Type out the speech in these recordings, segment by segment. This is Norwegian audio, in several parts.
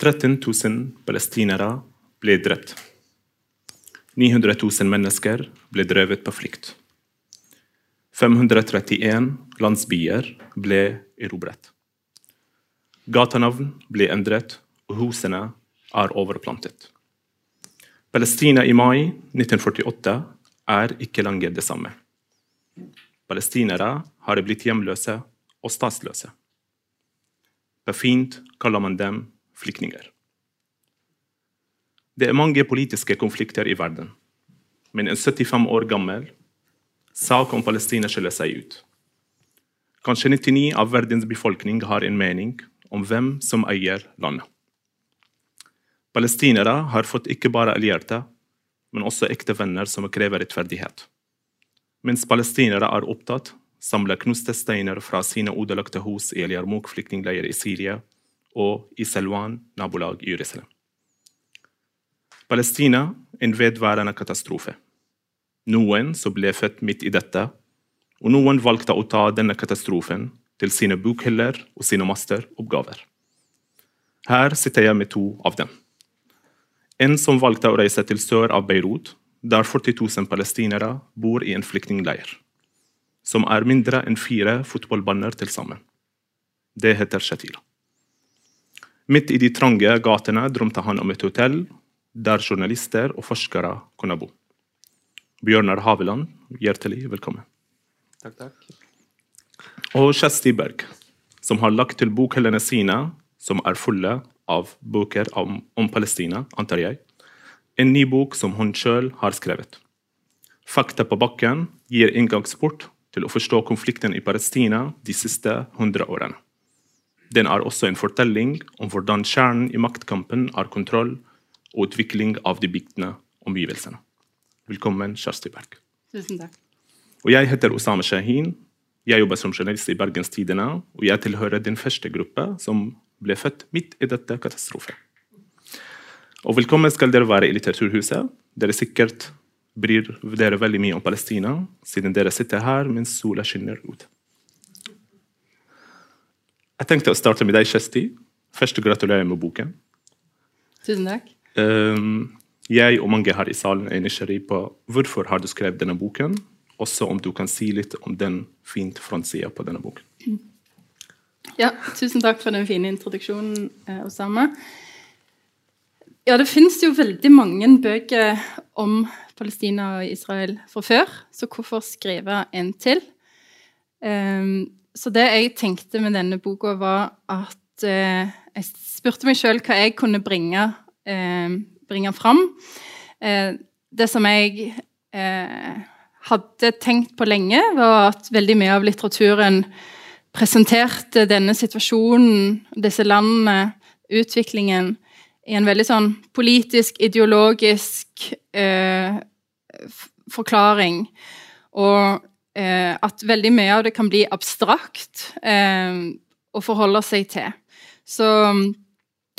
13 000 palestinere ble drept. 900 000 mennesker ble drevet på flukt. 531 landsbyer ble erobret. Gatenavn ble endret, og husene er overplantet. Palestina i mai 1948 er ikke lenger det samme. Palestinere har blitt hjemløse og statsløse. På fint kaller man dem flyktninger. Det er mange politiske konflikter i verden, men en 75 år gammel sak om Palestina skiller seg ut. Kanskje 99 av verdens befolkning har en mening om hvem som eier landet. Palestinere har fått ikke bare allierte, men også ekte venner som krever rettferdighet. Mens palestinere er opptatt, samler knuste steiner fra sine ødelagte hus i El Yarmouk flyktningleir i Syria og i Selwan nabolag i Jerusalem. Palestina en vedværende katastrofe. Noen som ble født midt i dette, og noen valgte å ta denne katastrofen til sine bokhyller og sine masteroppgaver. Her sitter jeg med to av dem. En som valgte å reise til sør av Beirut, der 40 000 palestinere bor i en flyktningleir, som er mindre enn fire fotballbaner til sammen. Det heter Shatila. Midt i de trange gatene drømte han om et hotell der journalister og forskere kunne bo. Bjørnar Haveland, hjertelig velkommen. Takk, takk. Og Kjersti Berg, som har lagt til bokhyllene sine, som er fulle av bøker om, om, Palestina, antar jeg, en ny bok som hun sjøl har skrevet. Fakta på bakken gir inngangsport til å forstå konflikten i Palestina de siste 100 årene. Den er også en fortelling om hvordan kjernen i maktkampen er kontroll og utvikling av de biktende omgivelsene. Velkommen, Kjersti Berg. Tusen takk. Og jeg heter Osama Shahin. Jeg jobber som journalist i Bergens Tidende, og jeg tilhører den første gruppa som ble født midt i dette katastrofen. Og velkommen skal dere være i Litteraturhuset. Dere sikkert bryr dere veldig mye om Palestina, siden dere sitter her mens sola skinner ut. Jeg tenkte å starte med deg, Kjersti. Først gratulerer med boken. Tusen takk. Um, jeg og mange her i salen er nysgjerrig på hvorfor har du skrevet denne boken, også om du kan si litt om den fint frontsida på denne boken. Ja, tusen takk for den fine introduksjonen, eh, Osama. Ja, det finnes jo veldig mange bøker om Palestina og Israel fra før, så hvorfor skrive en til? Um, så det jeg tenkte med denne boka, var at eh, jeg spurte meg sjøl hva jeg kunne bringe eh, bringe fram. Eh, det som jeg eh, hadde tenkt på lenge, var at veldig mye av litteraturen presenterte denne situasjonen, disse landene, utviklingen, i en veldig sånn politisk, ideologisk eh, forklaring. Og eh, at veldig mye av det kan bli abstrakt eh, å forholde seg til. Så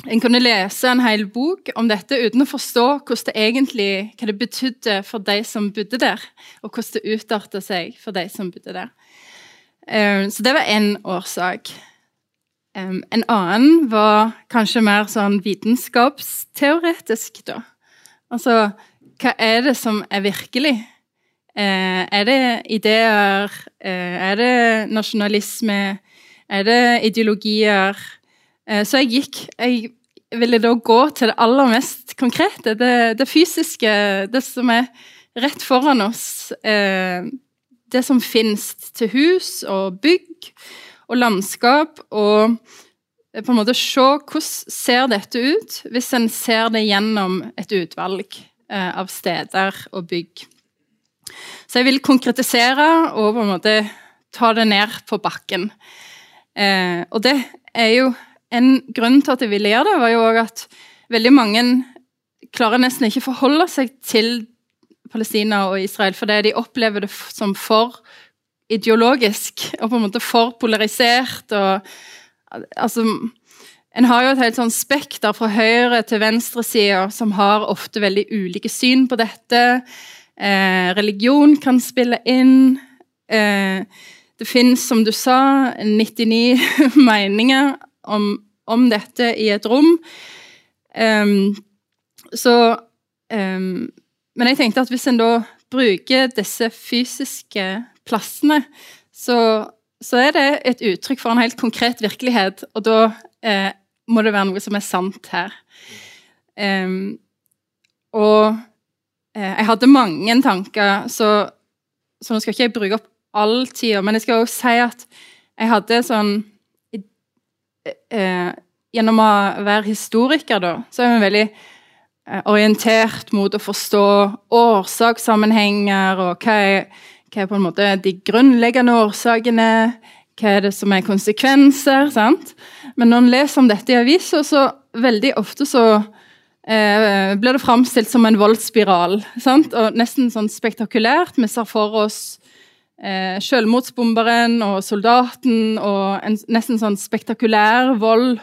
en kunne lese en hel bok om dette uten å forstå det egentlig, hva det betydde for de som bodde der, og hvordan det utarta seg for de som bodde der. Eh, så det var én årsak. En annen var kanskje mer sånn vitenskapsteoretisk, da. Altså, hva er det som er virkelig? Eh, er det ideer? Eh, er det nasjonalisme? Er det ideologier? Eh, så jeg gikk Jeg ville da gå til det aller mest konkrete, det, det fysiske, det som er rett foran oss. Det som finnes til hus og bygg og landskap, og på en måte se hvordan ser dette ut hvis en ser det gjennom et utvalg av steder og bygg. Så jeg vil konkretisere og på en måte ta det ned på bakken. og det er jo en grunn til at jeg ville gjøre det, var jo òg at veldig mange klarer nesten ikke forholde seg til Palestina og Israel, fordi de opplever det som for ideologisk og på en måte for polarisert. og altså en har jo et helt sånn spekter fra høyre til venstresida som har ofte veldig ulike syn på dette. Eh, religion kan spille inn. Eh, det fins, som du sa, 99 meninger om, om dette i et rom. Um, så um, Men jeg tenkte at hvis en da bruker disse fysiske plassene, så, så, er det et uttrykk for en helt konkret virkelighet, og da eh, må det være noe som er sant her. Um, og jeg hadde mange tanker, så, så, nå skal ikke jeg bruke opp all tida, men jeg skal også si at jeg hadde sånn eh, Gjennom å være historiker, da, så er vi veldig eh, orientert mot å forstå årsakssammenhenger, og hva er, hva er, på en måte de grunnleggende årsakene, hva er det som er konsekvenser, sant? Men når en leser om dette i aviser, så veldig ofte så eh, blir det framstilt som en voldsspiral, sant? Og nesten sånn spektakulært. Vi ser for oss eh, selvmordsbomberen og soldaten og en nesten sånn spektakulær vold.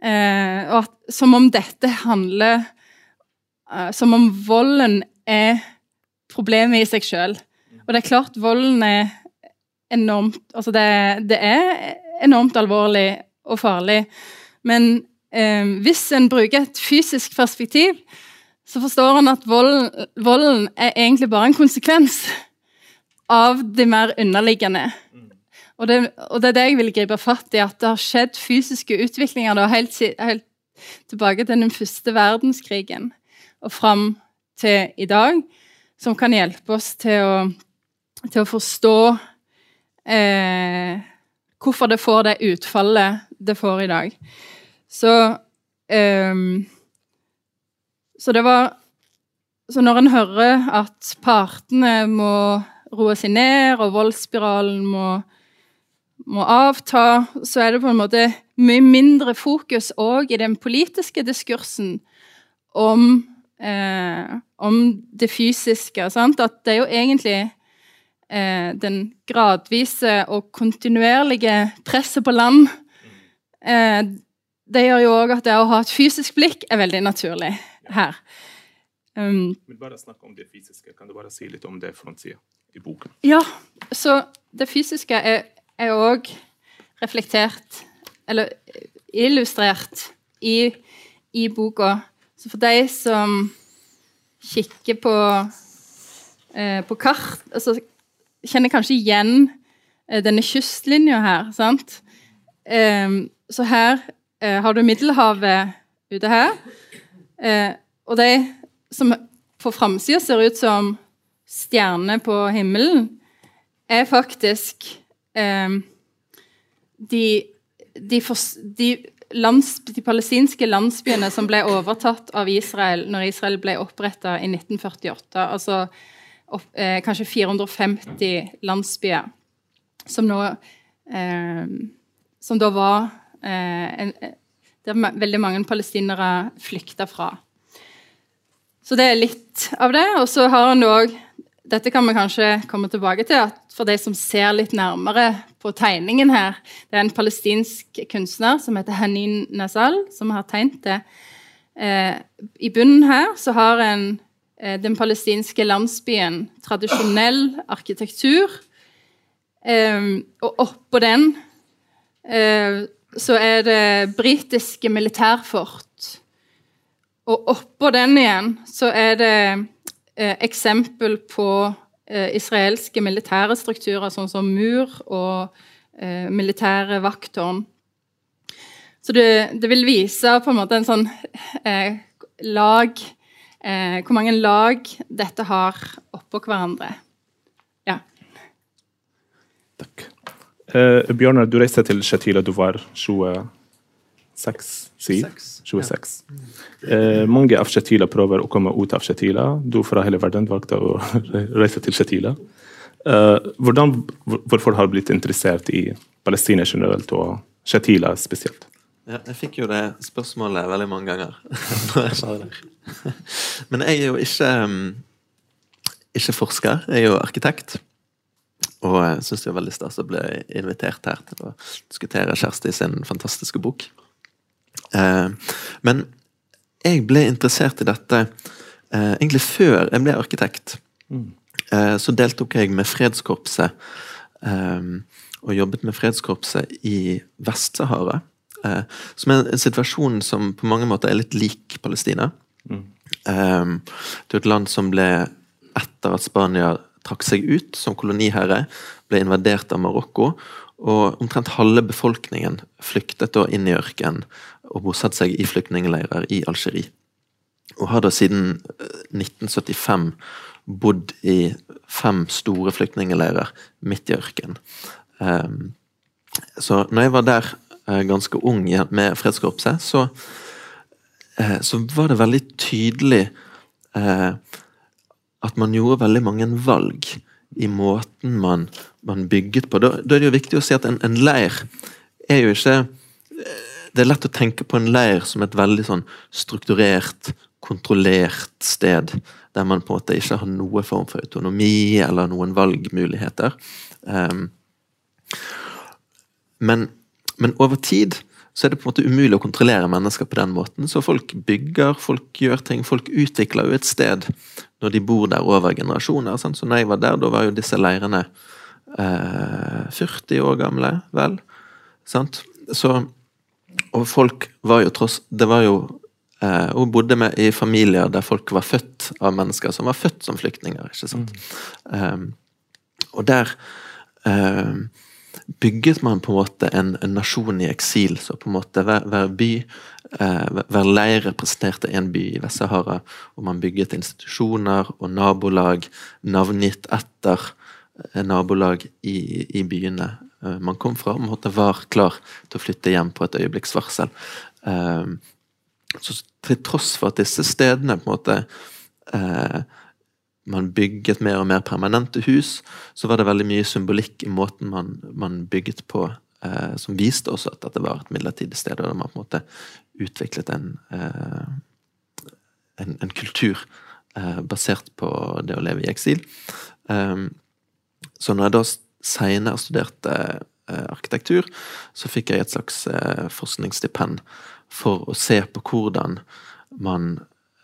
Eh, og at, som om dette handler eh, Som om volden er problemet i seg sjøl. Og det er klart volden er enormt Altså det, det er enormt alvorlig og farlig. Men eh, hvis en bruker et fysisk perspektiv, så forstår en at volden, volden er egentlig bare en konsekvens av det mer underliggende. Og det, og det, er det jeg vil gripe fatt i, at det har skjedd fysiske utviklinger da, helt, helt, tilbake til den første verdenskrigen og fram til i dag, som kan hjelpe oss til å, til å forstå eh, hvorfor det får det utfallet det får i dag. Så um, Så det var Så når en hører at partene må roe seg ned, og voldsspiralen må, må, avta, så er det på en måte mye mindre fokus òg i den politiske diskursen om, eh, om det fysiske. Sant? At det er jo egentlig eh, den gradvise og kontinuerlige presset på land eh, Det gjør jo òg at det å ha et fysisk blikk er veldig naturlig her. Um, vil bare snakke om det fysiske. Kan du bare si litt om det frontsida? i boken. Ja, så det fysiske er òg reflektert, eller illustrert, i, i, boka. Så for de som kikker på, eh, på kart, altså kjenner kanskje igjen eh, denne kystlinja her, sant? Um, så her eh, har du Middelhavet ute her. Eh, og de som på framsida ser ut som stjerne på himmelen, er faktisk eh, de, de, for, de, lands, de, palestinske landsbyene som ble overtatt av Israel når Israel ble oppretta i 1948. Altså opp, eh, kanskje 450 landsbyer som nå eh, Som da var der veldig mange palestinere flykta fra. Så det er litt av det. Og så har han òg dette kan vi kanskje komme tilbake til. at For de som ser litt nærmere på tegningen her Det er en palestinsk kunstner som heter Hanin Nazal, som har tegnet det. Eh, I bunnen her så har en eh, den palestinske landsbyen tradisjonell arkitektur. Eh, og oppå den eh, så er det britiske militærfort. Og oppå den igjen så er det eh, eksempel på eh, israelske militære strukturer, sånn som mur og eh, militære vakttårn. Så det, det, vil vise på en måte en sånn eh, lag eh, Hvor mange lag dette har oppå hverandre. Ja. Takk. Eh, Bjørnar, du reiste til Shatila, du var 26? 26. Eh, mange av Shatila prøver å komme ut av Shatila. Du fra hele verden valgte å reise til Shatila. Uh, hvordan, hvorfor har du blitt interessert i Palestina generelt og Shatila spesielt? Ja, jeg fikk jo det spørsmålet veldig mange ganger når jeg sa det. Men jeg er jo ikke, mm, ikke forsker, jeg er jo arkitekt. Og jeg syns det var veldig stas å bli invitert her til å diskutere Kjersti sin fantastiske bok. Eh, men jeg ble interessert i dette eh, egentlig før jeg ble arkitekt. Mm. Eh, så deltok jeg med Fredskorpset og jobbet med Fredskorpset i Vest-Sahara. Som er en situasjon som på mange måter er litt lik Palestina. Mm. Det er et land som ble, etter at Spania trakk seg ut som koloniherre, ble invadert av Marokko. Og omtrent halve befolkningen flyktet da inn i ørkenen og bosatte seg i flyktningleirer i Algerie. Og har da siden 1975 bodd i fem store flyktningleirer midt i ørkenen. Um, så når jeg var der uh, ganske ung med Fredskorpset, så, uh, så var det veldig tydelig at man gjorde veldig mange valg i måten man, man bygget på. Da, da, er det jo viktig å si at en, en leir er jo ikke det er lett å tenke på en leir som et veldig sånn strukturert, kontrollert sted. Der man på en måte ikke har noe form for autonomi eller noen valgmuligheter. Um, men, men, over tid så er det på en måte umulig å kontrollere mennesker på den måten. Så folk bygger, folk gjør ting. Folk utvikler jo et sted når de bor der over generasjoner. Sant? Så når jeg var der, da var jo disse leirene eh, 40 år gamle, vel. Sant? Så og folk var jo tross Det var jo eh, Hun bodde med, i familier der folk var født av mennesker som var født som flyktninger. ikke sant? Mm. Um, og der um, bygget man på en måte en, en, nasjon i eksil. Så på en måte hver, hver by, eh, hver leir representerte en by i Vest-Sahara. Og man bygget institusjoner og nabolag navngitt etter eh, nabolag i, i byene Eh, man kom fra, og måtte var klar til å flytte hjem på et øyeblikks varsel. Eh, så til tross for at disse stedene på en måte eh, man bygget mer og mer permanente hus, så var det veldig mye symbolikk i måten man, man bygget på, eh, som viste også at dette var et midlertidig sted, og da man på en måte utviklet en, eh, en, en kultur eh, basert på det å leve i eksil. så når jeg da seinere studerte eh, arkitektur, så fikk jeg et slags eh, forskningsstipend for å se på hvordan man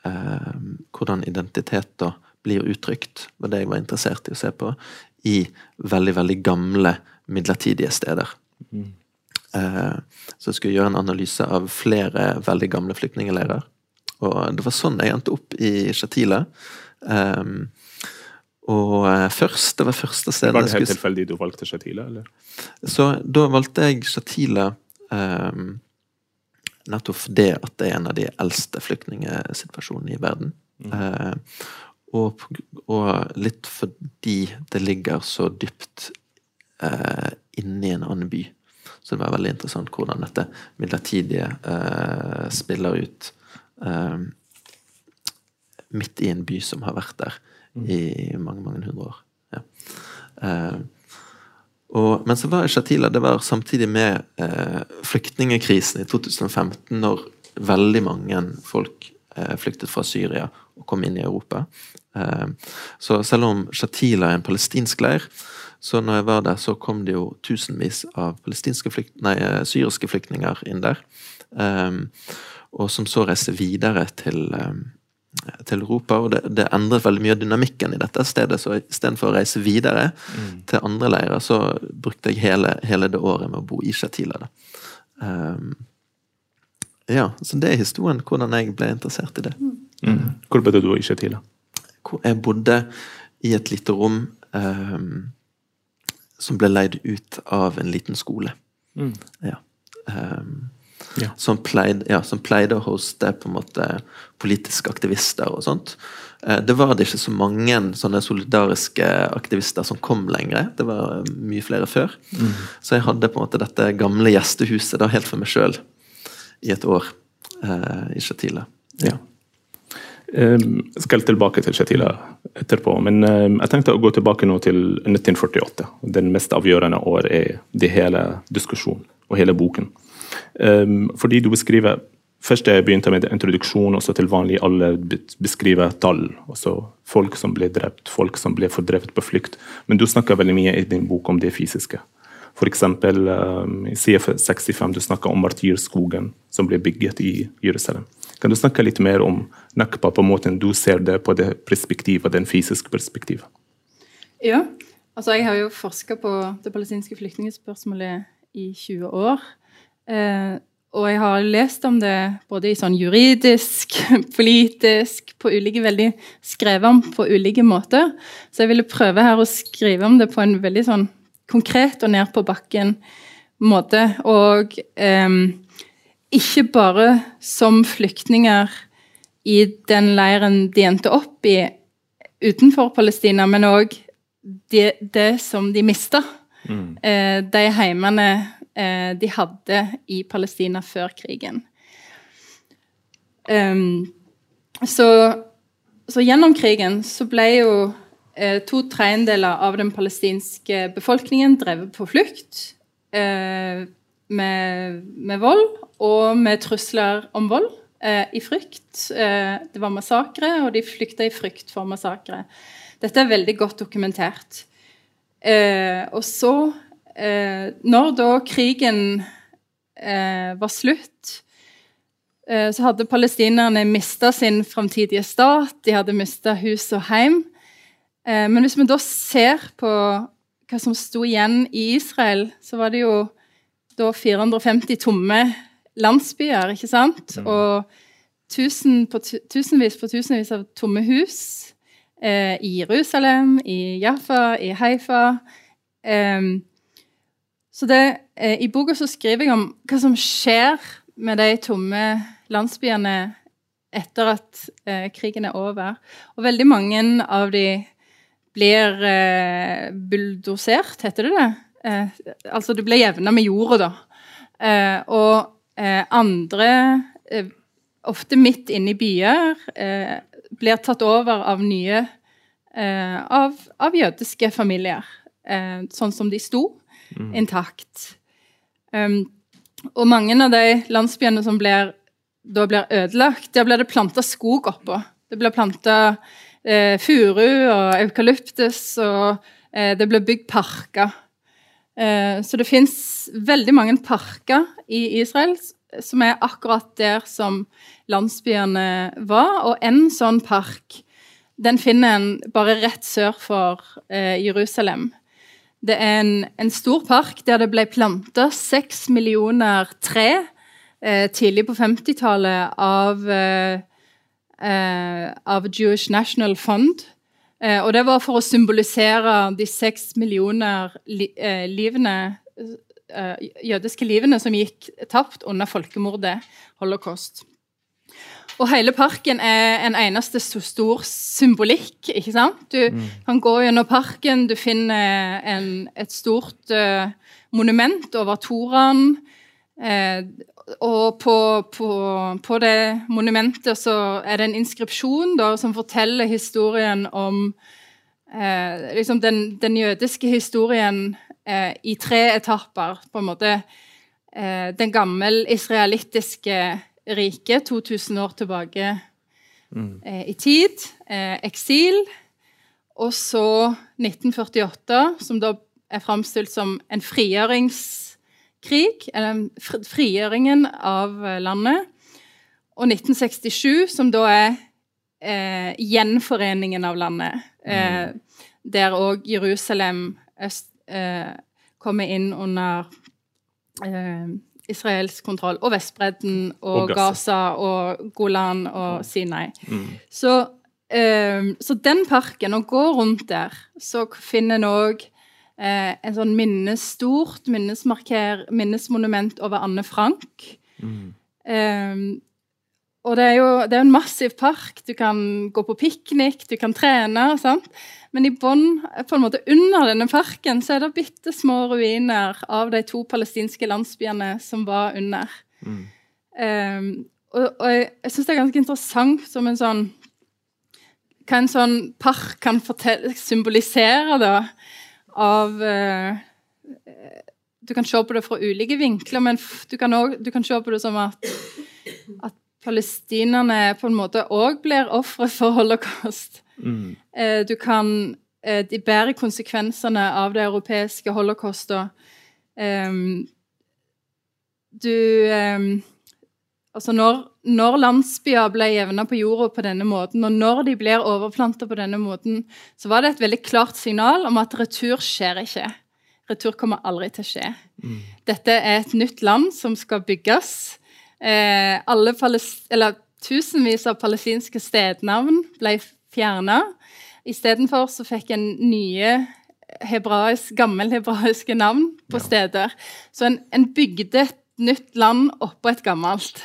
eh, Hvordan identiteter blir uttrykt, var det jeg var interessert i å se på, i veldig, veldig gamle, midlertidige steder. Mm. så jeg skulle gjøre en analyse av flere veldig gamle flyktningleirer. Og det var sånn jeg endte opp i Shatila. Um, og uh, først, det var første stedet Var det helt tilfeldig du valgte Shatila, eller? Så da valgte jeg Shatila um, nettopp fordi at det er en av de eldste flyktningsituasjonene i verden. Mm. Uh, og, og, litt fordi det ligger så dypt eh, inni en annen by. Så det var veldig interessant hvordan dette midlertidige eh, spiller ut midt i en by som har vært der i mange, mange hundre år. Ja. Eh, og, men så var Shatila det var samtidig med eh, flyktningekrisen i 2015, når veldig mange folk eh, flyktet fra Syria og kom inn i Europa. Eh, så selv om Shatila er en palestinsk leir, så når jeg var der, så kom det jo tusenvis av flykt, nei, eh, syriske flyktninger inn der. Eh, og som så reiste videre til til Europa, og det, det, endret veldig mye av dynamikken i dette stedet. Så istedenfor å reise videre mm. til andre leirer, så brukte jeg hele, hele, det året med å bo i Shatila. Um, ja, så det er historien hvordan jeg ble interessert i det. Mm. Hvor bodde du i Shatila? Jeg bodde i et lite rom um, som ble leid ut av en liten skole. Mm. Ja. Um, ja. Som, pleide, ja, som, pleide, å hoste på en måte politiske aktivister og sånt. Eh, det var det ikke så mange sånne solidariske aktivister som kom lenger. Det var mye flere før. Mm. Så jeg hadde på en måte dette gamle gjestehuset da helt for meg sjøl i et år eh, i Shatila. Ja. Um, jeg skal tilbake til Shatila etterpå, men um, jeg tenkte å gå tilbake nå til 1948. Den mest avgjørende år i det hele diskusjonen og hele boken. Um, fordi du beskriver Først jeg begynte med introduksjon også til vanlig alle beskriver tall. også Folk som ble drept, folk som ble fordrevet på flukt. Men du snakker veldig mye i din bok om det fysiske. F.eks. Um, i CF65 du snakker om martyrskogen som ble bygget i Jerusalem. Kan du snakke litt mer om Nakba på måten du ser det på det perspektivet, den fysiske perspektivet? Ja, altså jeg har jo forska på det palestinske flyktningspørsmålet i 20 år. Eh, og jeg har lest om det både i sånn juridisk, politisk, på ulike veldig skrevet om på ulike måter. Så jeg ville prøve her å skrive om det på en veldig sånn konkret og ned på bakken måte. Og eh, ikke bare som flyktninger i den leiren de endte opp i utenfor Palestina, men òg det, det, som de mista. Mm. Eh, de heimene eh, de hadde i Palestina før krigen. Um, så, så, gjennom krigen så ble jo to tredjedeler av den palestinske befolkningen drevet på flukt eh, med, med, vold og med trusler om vold. Eh, I frykt. Eh, det var massakre, og de flykta i frykt for massakre. Dette er veldig godt dokumentert. Eh, og så eh, når da krigen eh, var slutt, eh, så hadde palestinerne mista sin framtidige stat, de hadde mista hus og heim. Eh, men hvis vi da ser på hva som sto igjen i Israel, så var det jo da 450 tomme landsbyer, ikke sant? Mm. Og tusen på tusenvis på tusenvis av tomme hus eh, i Jerusalem, i Jaffa, i Haifa. Eh, så det, eh, I boka så skriver jeg om hva som skjer med de tomme landsbyene etter at eh, krigen er over. Og veldig mange av de blir eh, bulldosert, heter det det? Eh, altså det blir jevna med jorda, da. Eh, og eh, andre, eh, ofte midt inne i byer, blir tatt over av nye av, av, jødiske familier, sånn som de sto mm. intakt. Um, og mange av de landsbyene som blir, da blir ødelagt, der blir det planta skog oppå. Det blir planta eh, furu og eukalyptus, og eh, det blir bygd parker. Eh, så det fins veldig mange parker i Israel som er akkurat der som landsbyene var. Og en sånn park den finner en bare rett sør for eh, Jerusalem. Det er en, en stor park der det ble planta seks millioner tre eh, tidlig på 50-tallet av, eh, av Jewish National Fund. Eh, og det var for å symbolisere de seks millioner li, eh, livene eh, jødiske livene som gikk tapt under folkemordet holocaust. Og hele parken er en eneste så stor symbolikk. ikke sant? Du mm. kan gå gjennom parken, du finner en, et stort uh, monument over Toraen. Uh, og på, på, på, det monumentet så er det en inskripsjon da, som forteller historien om eh, liksom den, den, jødiske historien i tre etapper. På en måte den gammel israelittiske riket, 2000 år tilbake mm. eh, i tid. Eh, eksil. Og så 1948, som da er framstilt som en frigjøringskrig. Eller frigjøringen av eh, landet. Og 1967, som da er eh, gjenforeningen av landet. Eh, mm. Der òg Jerusalem øst, eh, kommer inn under israelsk kontroll. Og Vestbredden og, og Gaza og Golan og Sinai. Mm. Så, um, så, den parken, å gå rundt der, så finner en òg eh, en sånn minnestort minnesmonument over Anne Frank. Mm. Um, og det er jo det er en massiv park. Du kan gå på piknik, du kan trene. Sant? Men i bånn, på en måte under denne parken, så er det bitte små ruiner av de to palestinske landsbyene som var under. Mm. Um, og, og, jeg, jeg syns det er ganske interessant som en sånn Hva en sånn park kan fortelle, symbolisere, da, av uh, Du kan se på det fra ulike vinkler, men du kan, også, du kan se på det som at, at palestinerne på en måte òg blir ofre for holocaust. Mm. Eh, du kan eh, De bærer konsekvensene av det europeiske holocaustet. Du Altså, når, når landsbyer ble jevna på jorda på denne måten, og når de blir overplanta på denne måten, så var det et veldig klart signal om at retur skjer ikke. Retur kommer aldri til å skje. Mm. Dette er et nytt land som skal bygges. Eh, alle eller tusenvis av palestinske stednavn ble fjerna. Istedenfor så fikk en nye hebraisk, gammelhebraiske navn på steder. Så en, en bygde et nytt land oppå et gammelt.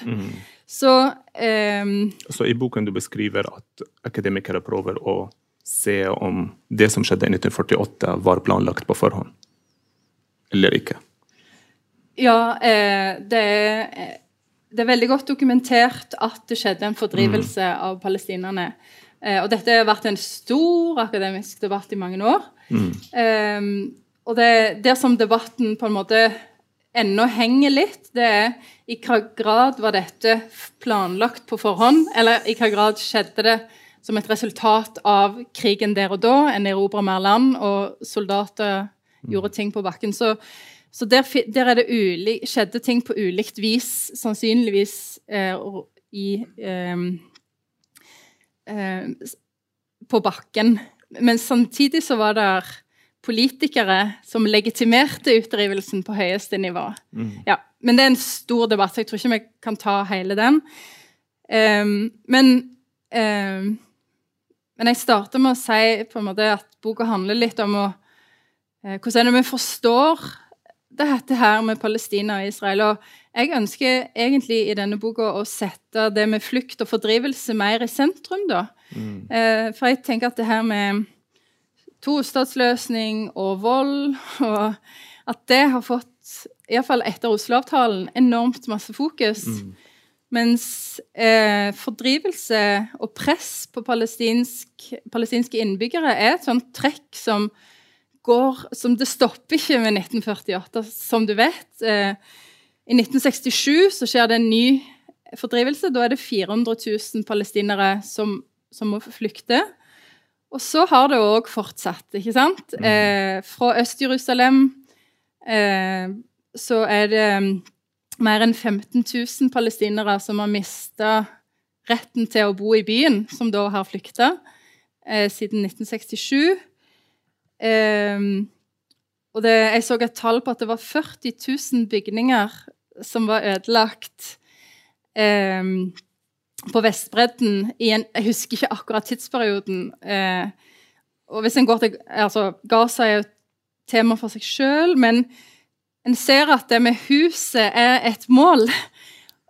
Så um, Så i boken du beskriver at akademikere prøver å se om det som skjedde i 1948, var planlagt på forhånd. Eller ikke. Ja, eh, det, er, eh, det er veldig godt dokumentert at det skjedde en fordrivelse av palestinerne. Eh, og dette har vært en stor akademisk debatt i mange år. Eh, og det, der som debatten på en måte ennå henger litt, det er i hva grad var dette planlagt på forhånd, eller i hva grad skjedde det som et resultat av krigen der og da. En erobra mer land, og soldater gjorde ting på bakken. Så, så der, der er det uli, skjedde ting på ulikt vis, sannsynligvis eh, i eh, eh, På bakken. Men samtidig så var det politikere som legitimerte utdrivelsen på høyeste nivå. Ja, men det er en stor debatt, så jeg tror ikke vi kan ta hele den. Um, men um, men jeg starter med å si på en måte at boka handler litt om å, uh, hvordan er det vi forstår dette her med Palestina og Israel. Og jeg ønsker egentlig i denne boka å sette det med flukt og fordrivelse mer i sentrum. da. Eh, for jeg tenker at det her med tostatsløsning og vold og At det har fått, iallfall etter Oslo-avtalen, enormt masse fokus. Mens eh, fordrivelse og press på palestinsk, palestinske innbyggere er et sånt trekk som går som Det stopper ikke med 1948, som du vet. Eh, I 1967 så skjer det en ny fordrivelse. Da er det 400 000 palestinere som, som må flykte. Og så har det òg fortsatt, ikke sant? Eh, fra Øst-Jerusalem eh, så er det mm, mer enn 15 000 palestinere som har mista retten til å bo i byen, som da har flykta eh, siden 1967. Ehm, og det, jeg så et tall på at det var 40 000 bygninger som var ødelagt ehm, på Vestbredden i en Jeg husker ikke akkurat tidsperioden. Eh, og hvis en går til altså, Gaza er jo et tema for seg sjøl, men en ser at det med huset er et mål.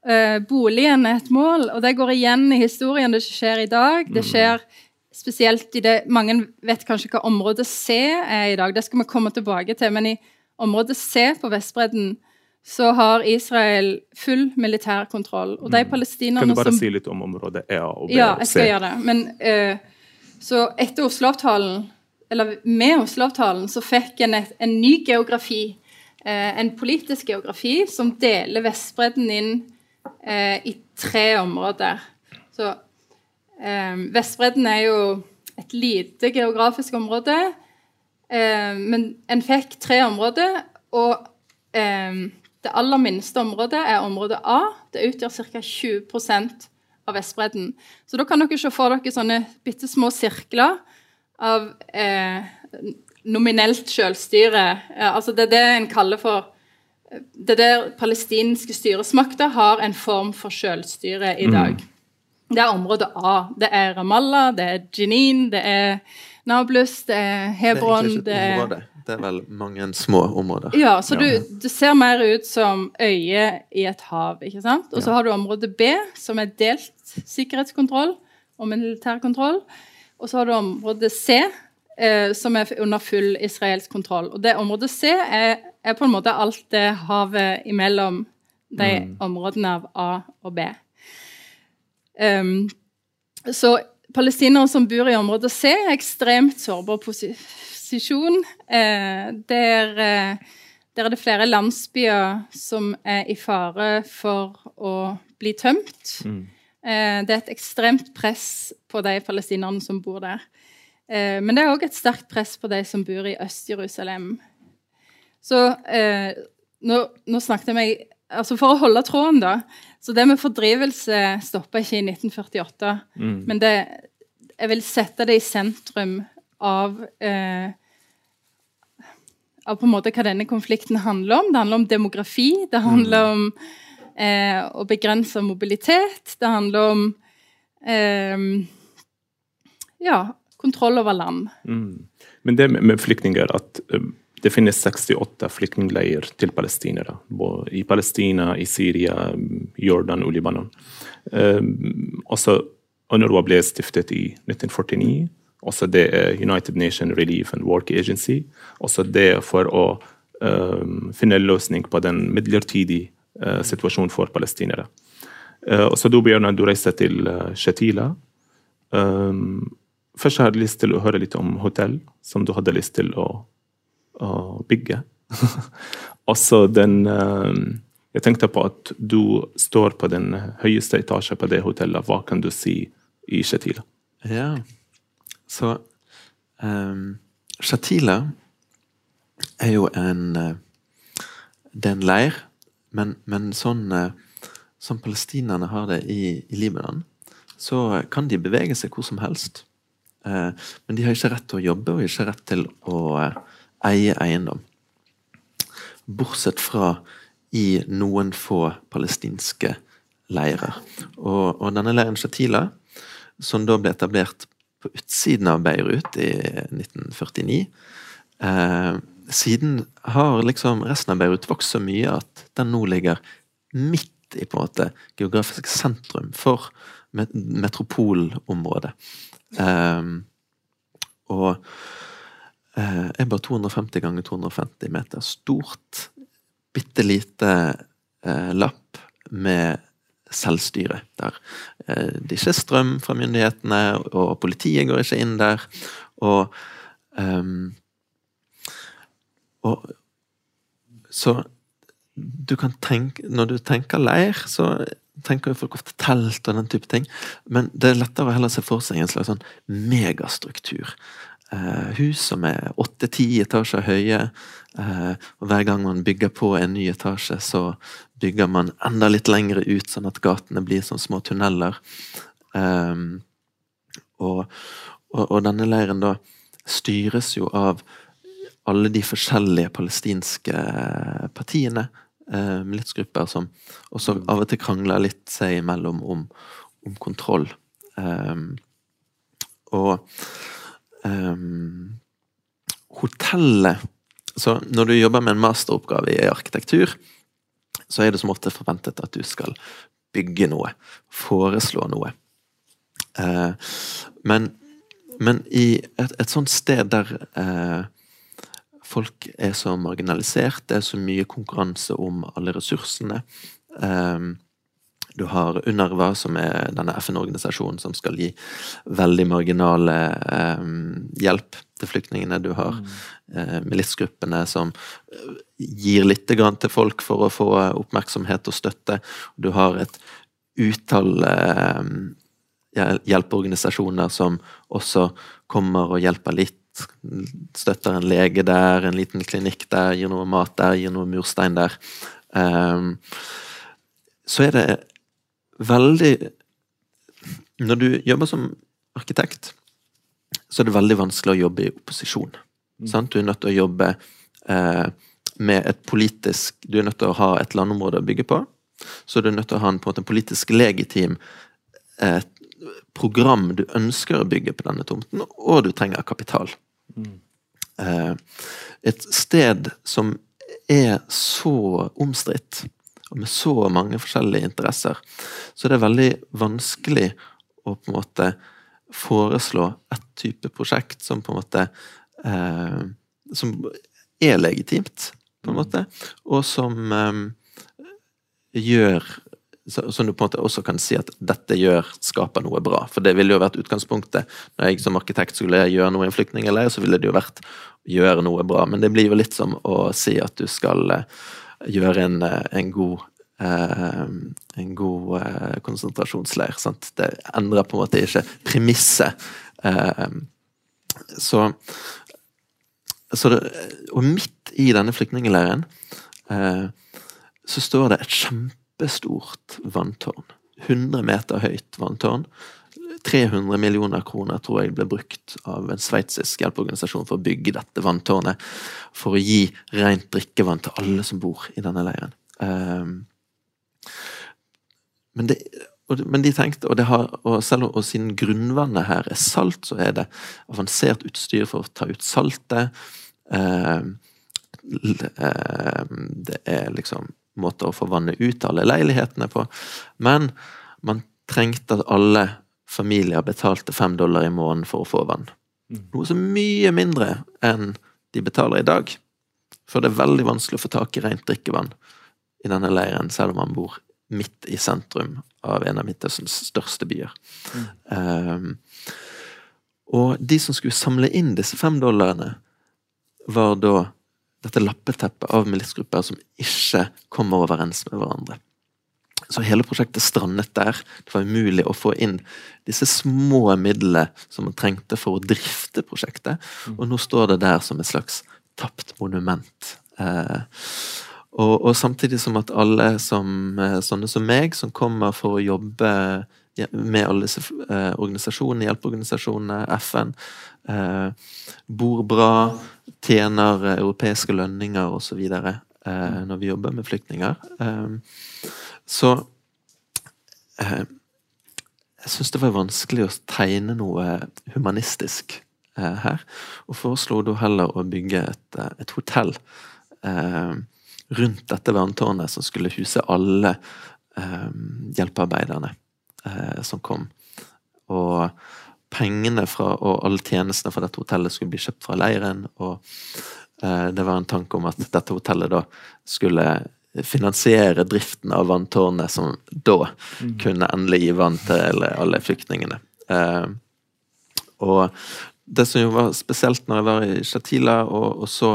Eh, boligen er et mål, og det går igjen i historien. Det skjer i dag. Det skjer spesielt i det Mange vet kanskje hva område C er i dag. Det skal vi komme tilbake til. Men i område C på Vestbredden så har Israel full militær kontroll. Og de palestinerne Kan du bare som si litt om området E og B ja, jeg skal gjøre det. Men uh, så etter Oslo-avtalen, eller med Oslo-avtalen, så fikk en et, en ny geografi. Uh, en politisk geografi som deler Vestbredden inn uh, i tre områder. Så Vestbredden er jo et lite geografisk område, men en fikk tre områder, og det aller minste området er område A. Det utgjør ca. 20% av Vestbredden. Så da kan dere se for dere sånne bitte små sirkler av eh, nominelt selvstyre. Eh, altså det er det en kaller for Det er der palestinske styresmakter har en form for selvstyre i dag. Det er område A. Det er Ramallah, det er Jenin, det er Nablus, det er Det er Hebron egentlig ikke et område. Det er vel mange små områder. ja, så du, du, ser mer ut som øye i et hav, ikke sant? Og så har du område B, som er delt sikkerhetskontroll og militærkontroll. Og så har du område C, eh, som er under full israelsk kontroll. Og det området C er, er på en måte alt det havet imellom de områdene av A og B. Um, så palestinere som bor i område C, er ekstremt sårbar posisjon. Eh, der, eh, der er det flere landsbyer som er i fare for å bli tømt. Eh, det er et ekstremt press på de palestinerne som bor der. Eh, men det er òg et sterkt press på de som bor i Øst-Jerusalem. Så eh, nå, nå snakket jeg meg altså For å holde tråden, da. Så det med fordrivelse stoppa ikke i 1948. Men det, jeg vil sette det i sentrum av eh, av på en måte hva denne konflikten handler om. Det handler om demografi. Det handler om eh, å begrense mobilitet. Det handler om eh, ja, kontroll over land. Mm. Men det med, flyktninger at um, det finnes 68 flyktningleirer til palestinere. I Palestina, i Syria, Jordan og Libanon. Eh, også UNRWA ble stiftet i 1949. Også det er United Nation Relief and Work Agency. Også det for å um, finne en løsning på den midlertidige uh, situasjonen for palestinere. Uh, også du, Bjørnar, du reiste til uh, Shatila. Um, først har jeg lyst til å høre litt om hotell, som du hadde lyst til å, å bygge. også den um, Jeg tenkte på at du står på den høyeste etasjen på det hotellet. Hva kan du si i Shatila? Ja, så um, Shatila er jo en uh, Det er en leir, men, men sånn uh, som palestinerne har det i, i, Libanon, så kan de bevege seg hvor som helst. Uh, men de har ikke rett til å jobbe og ikke rett til å eie eiendom. Bortsett fra i noen få palestinske leirer. Og, og denne leiren Shatila, som da ble etablert på utsiden av Beirut i 1949 eh, Siden har liksom resten av Beirut vokst så mye at den nå ligger midt i på en måte geografisk sentrum for metropolområdet. Eh, og eh, er bare 250 ganger 250 meter stort. Bitte lite eh, lapp med selvstyre. Der eh, det ikke er strøm fra myndighetene, og politiet går ikke inn der. Og, um, og Så du kan tenke Når du tenker leir, så tenker folk ofte telt og den type ting. Men det er lettere å heller se for seg en slags sånn megastruktur. Uh, hus som er åtte-ti etasjer høye. Uh, og Hver gang man bygger på en ny etasje, så bygger man enda litt lengre ut, sånn at gatene blir som små tunneler. Um, og, og, og, denne leiren da styres jo av alle de forskjellige palestinske partiene, uh, militsgrupper, som også av og til krangler litt seg imellom om, om kontroll. Um, og um, hotellet Så når du jobber med en masteroppgave i arkitektur, så er det som ofte forventet at du skal bygge noe. Foreslå noe. Uh, men, men, i et, et, sånt sted der uh, folk er så marginalisert, det er så mye konkurranse om alle ressursene eh, du har UNRWA, som er denne FN-organisasjonen som skal gi veldig marginale eh, hjelp til flyktningene. Du har mm. eh, militsgruppene som eh, gir litt til folk for å få oppmerksomhet og støtte. Du har et utall eh, hjelpeorganisasjoner som også kommer og hjelper litt. Støtter en lege der, en liten klinikk der, gir noe mat der, gir noe murstein der. Um, så er det veldig Når du jobber som arkitekt, så er det veldig vanskelig å jobbe i opposisjon. Mm. Du er nødt til å jobbe eh, med et politisk Du er nødt til å ha et landområde å bygge på. Så du er nødt til å ha en, på en politisk legitim eh, program du ønsker å bygge på denne tomten, og du trenger kapital. Mm. Eh, et sted som er så omstridt, og med så mange forskjellige interesser, så det er veldig vanskelig å på en måte foreslå et type prosjekt som på en måte eh, Som er legitimt, på en måte, og som eh, gjør som du på en måte også kan si at dette gjør, skaper noe bra. For det ville jo vært utgangspunktet. Når jeg som arkitekt skulle gjøre noe i en flyktningleir, så ville det jo vært gjøre noe bra. Men det blir jo litt som å si at du skal eh, gjøre en, eh, en god eh, en god eh, konsentrasjonsleir. Sant? Det endrer på en måte ikke premisset. Så, så det, Og midt i denne flyktningleiren så står det et kjempestort vanntårn. 100 meter høyt vanntårn. 300 millioner kroner tror jeg ble brukt av en sveitsisk hjelpeorganisasjon for å bygge dette vanntårnet. For å gi rent drikkevann til alle som bor i denne leiren. Um, Men, det, men de tenkte, og, har, og selv og siden grunnvannet her er salt, så er det avansert utstyr for å ta ut saltet. Eh, eh, det er liksom måter å få vannet ut av alle leilighetene på. Men man trengte at alle familier betalte fem dollar i måneden for å få vann. Mm. Noe som er mye mindre enn de betaler i dag. For det er veldig vanskelig å få tak i rent drikkevann i denne leiren, selv om man bor midt i sentrum av en av Midtøstens største byer. Mm. Um, og de som skulle samle inn disse fem dollarene, var da dette lappeteppet av militsgrupper som ikke kommer overens med hverandre. Så hele prosjektet strandet der. Det var umulig å få inn disse små midlene som man trengte for å drifte prosjektet, mm. og nå står det der som et slags tapt monument. Eh, og, og, samtidig som at alle som, eh, sånne som meg, som kommer for å jobbe med alle disse eh, organisasjonene, hjelpeorganisasjonene, FN, eh, bor bra, tjener europeiske lønninger osv. Eh, når vi jobber med flyktninger. Eh, så eh, jeg syns det var vanskelig å tegne noe humanistisk eh, her, og foreslo da heller å bygge et, et hotell eh, rundt dette vanntårnet som skulle huse alle eh, hjelpearbeiderne eh, som kom. Og pengene fra, og alle tjenestene fra dette hotellet skulle bli kjøpt fra leiren. Og eh, det var en tanke om at dette hotellet da skulle finansiere driften av vanntårnet, som da mm. kunne endelig gi vann til alle flyktningene. Eh, og det som jo var spesielt når jeg var i Shatila og, og så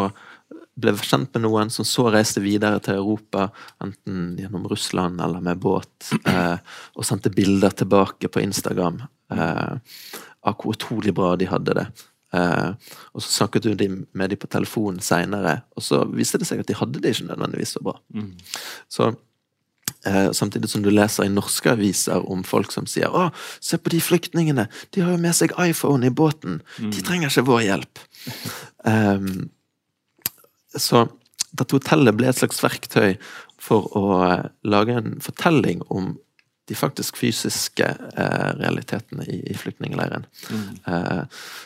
ble kjent med noen som så reiste videre til Europa, enten gjennom Russland eller med båt, eh, og sendte bilder tilbake på Instagram eh, av hvor utrolig bra de hadde det. Eh, og så snakket du med dem på telefon seinere, og så viste det seg at de hadde det ikke nødvendigvis så bra. Mm. Så eh, Samtidig som du leser i norske aviser om folk som sier 'Å, se på de flyktningene! De har jo med seg iPhone i båten! De mm. trenger ikke vår hjelp!' um, Så dette hotellet ble et slags verktøy for å eh, lage en fortelling om de faktisk fysiske eh, realitetene i, i flyktningleiren. Mm. Eh,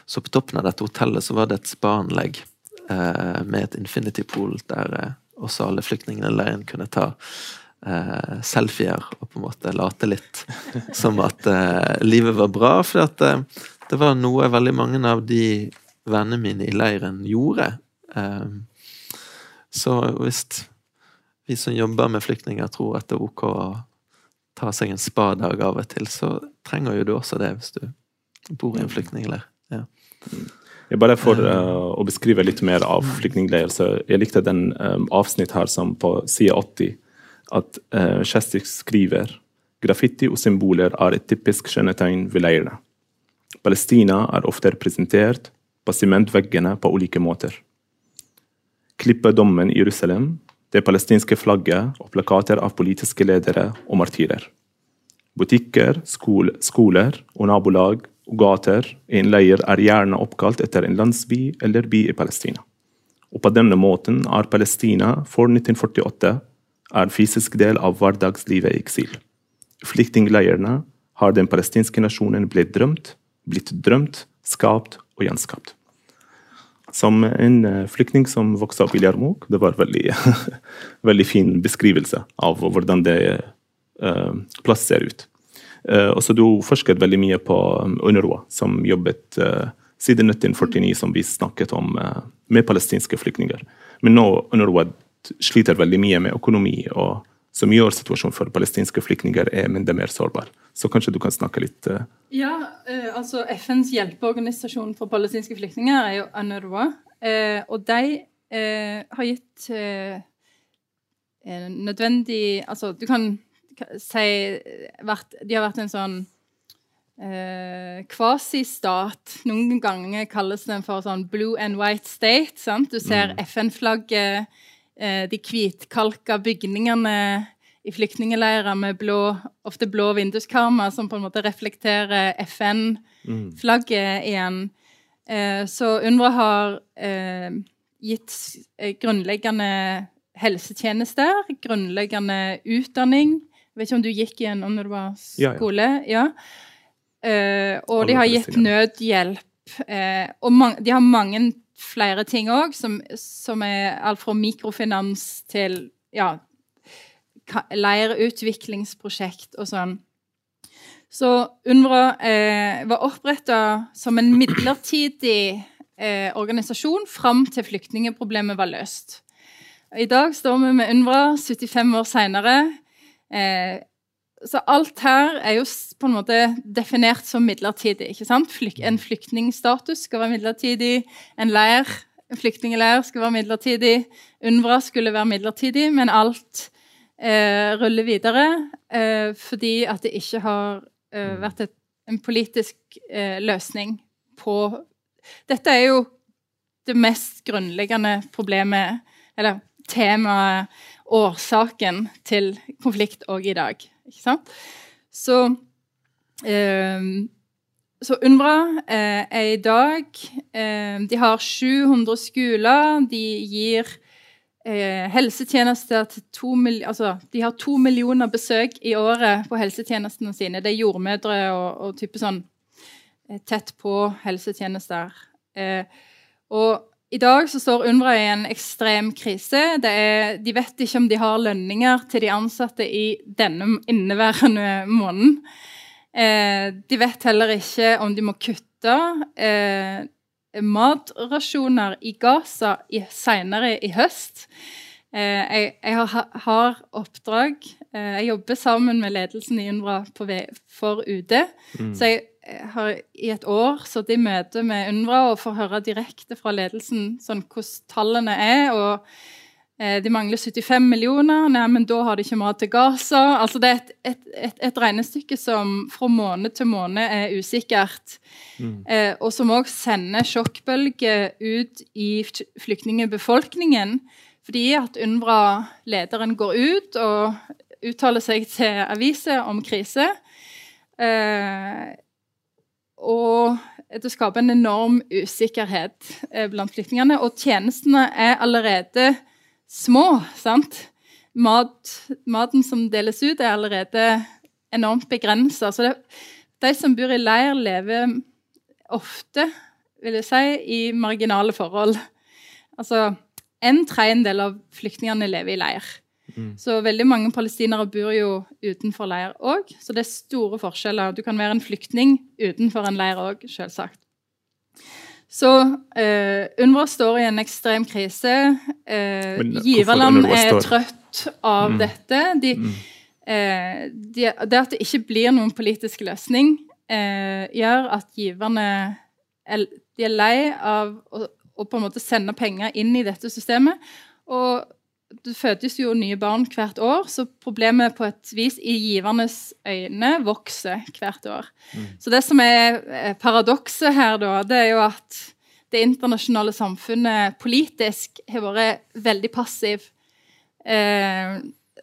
så på toppen av dette hotellet så var det et spaanlegg eh, med et infinity pool der eh, også alle flyktningene i leiren kunne ta eh, selfier og på en måte late litt som at livet var bra. For at det var noe veldig mange av de vennene mine i leiren gjorde. Eh, så hvis vi som jobber med flyktninger tror at det er ok å ta seg en spadag av og til, så trenger jo du også det hvis du bor i en flyktningleir. Ja. Jeg bare For uh, å beskrive litt mer av flyktningleir, så jeg likte den um, avsnitt her som på side 80, at uh, Kjestik skriver graffiti og symboler er et typisk kjennetegn ved leirene. Palestina er ofte representert på sementveggene på ulike måter klippedommen i Jerusalem, det palestinske flagget og plakater av politiske ledere og martyrer. Butikker, skole, skoler og nabolag og gater i en leir er gjerne oppkalt etter en landsby eller by i Palestina. Og på denne måten er Palestina for 1948 en fysisk del av hverdagslivet i eksil. I flyktningleirene har den palestinske nasjonen blitt drømt, blitt drømt, skapt og gjenskapt som en eh, flyktning som vokste opp i Jarmuk. Det var veldig, veldig fin beskrivelse av hvordan det uh, plass ser ut. Uh, og så Du forsket veldig mye på UNRWA, som jobbet siden 1949, som vi snakket om, med palestinske flyktninger. Men nå UNRWA sliter veldig mye med økonomi og som gjør situasjonen for palestinske flyktninger er mindre mer sårbar. Så kanskje du kan snakke litt uh... Ja, uh, altså FNs hjelpeorganisasjon for palestinske flyktninger er jo UNRWA. Uh, og de har gitt nødvendig Altså, du kan si vært, De har vært en sånn kvasistat. Noen ganger kalles den for sånn blue and white state. sant? Du ser mm. FN-flagget Eh, de hvitkalka bygningene i flyktningleirer med blå, ofte blå vinduskarmer, som på en måte reflekterer FN-flagget igjen. Eh, så UNRWA har eh, gitt grunnleggende helsetjenester, grunnleggende utdanning, Jeg vet ikke om du gikk i en du var UNRWA-skole? Ja. Eh, og de har gitt nødhjelp. Eh, og de har mange flere ting òg, som, som er alt fra mikrofinans til ja, leirutviklingsprosjekt og sånn. Så UNRWA eh, var oppretta som en midlertidig eh, organisasjon fram til flyktningeproblemet var løst. I dag står vi med UNRWA 75 år seinere. Eh, så alt her er jo på en måte definert som midlertidig. ikke sant? En flyktningstatus skal være midlertidig. En leir, en flyktningleir skal være midlertidig. UNRWA skulle være midlertidig, men alt eh, ruller videre eh, fordi at det ikke har eh, vært et, en politisk eh, løsning på Dette er jo det mest grunnleggende problemet, eller temaet, årsaken til konflikt òg i dag. Ikke sant? Så eh, så UNRWA eh, er i dag eh, De har 700 skoler. De gir eh, helsetjenester til to mil, altså, De har to millioner besøk i året på helsetjenestene sine. Det er jordmødre og, og type sånn eh, tett på helsetjenester. Eh, og i dag så står UNRWA i en ekstrem krise. Er, de vet ikke om de har lønninger til de ansatte i denne inneværende måneden. Eh, de vet heller ikke om de må kutte eh, matrasjoner i Gaza i, senere i høst. Eh, jeg, jeg har, har oppdrag eh, Jeg jobber sammen med ledelsen i UNRWA på, for UD. Så jeg har i et år sittet i møte med UNRWA og får høre direkte fra ledelsen sånn hvordan tallene er. og eh, de mangler 75 millioner. Nei, men da har de ikke mat til Gaza. Altså, det er et, et, et, et regnestykke som fra måned til måned er usikkert. Eh, og som òg sender sjokkbølger ut i flyktningbefolkningen. Fordi at UNRWA-lederen går ut og uttaler seg til aviser om krise. Eh, og det skaper en enorm usikkerhet eh, blant flyktningene. Og tjenestene er allerede små. sant? Mat, maten som deles ut, er allerede enormt begrensa. Så det, de som bor i leir, lever ofte, vil jeg si, i marginale forhold. Altså, en tredjedel av flyktningene lever i leir. Så veldig mange palestinere bor jo utenfor leir òg. Så det er store forskjeller. Du kan være en flyktning utenfor en leir òg, selvsagt. Så eh, UNRWA står i en ekstrem krise. Eh, Men giverland er trøtt av dette. De, eh, de, det at det ikke blir noen politisk løsning, eh, gjør at giverne er, de er lei av å, å på en måte sende penger inn i dette systemet. Og det fødes jo nye barn hvert år, så problemet på et vis i givernes øyne vokser hvert år. Så det som er eh, paradokset her, da, det er jo at det internasjonale samfunnet politisk har vært veldig passiv. Eh,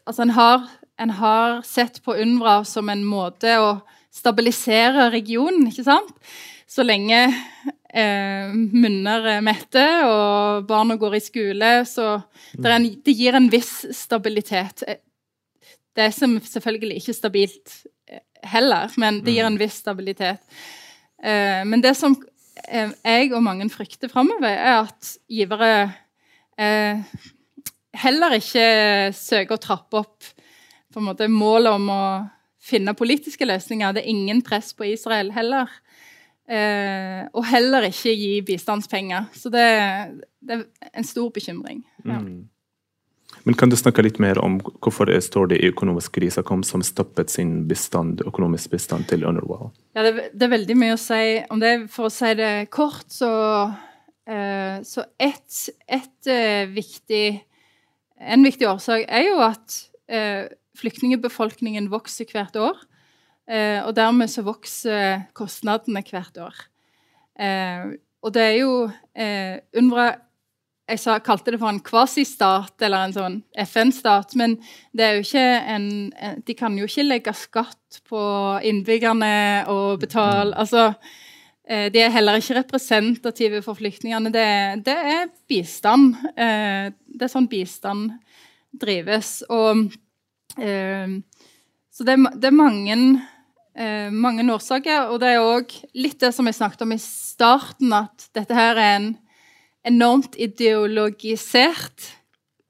altså en har, en har sett på UNRWA som en måte å stabilisere regionen, ikke sant? Så lenge eh, munner er mette og barna går i skole, så det, er en, det gir en viss stabilitet. Eh, Det er som selvfølgelig ikke stabilt eh, heller, men det gir en viss stabilitet. Eh, men det som eh, jeg og mange frykter framover, er at givere eh, heller ikke søker å trappe opp på en måte målet om å finne politiske løsninger. Det er ingen press på Israel heller. Eh, og heller ikke gi bistandspenger. Så det, det er en stor bekymring. Ja. Men kan du snakke litt mer om hvorfor det står det i økonomisk krise kom som stoppet sin bistand, økonomisk bistand til UNRWA? Ja, det, det er veldig mye å si om det. For å si det kort, så, eh, så et, et, eh, viktig En viktig årsak er jo at eh, flyktningebefolkningen vokser hvert år. Eh, og dermed så vokser kostnadene hvert år. Eh, og det er jo eh, UNRWA jeg sa, kalte det for en kvasistat eller en sånn FN-stat, men det er jo ikke en, De kan jo ikke legge skatt på innbyggerne og betale Altså, eh, de er heller ikke representative for flyktningene. Det, det er bistand. Det er sånn bistand drives. Og Så det, det er mange, eh, mange årsaker, og det er òg litt det som jeg snakket om i starten, at dette her er en enormt ideologisert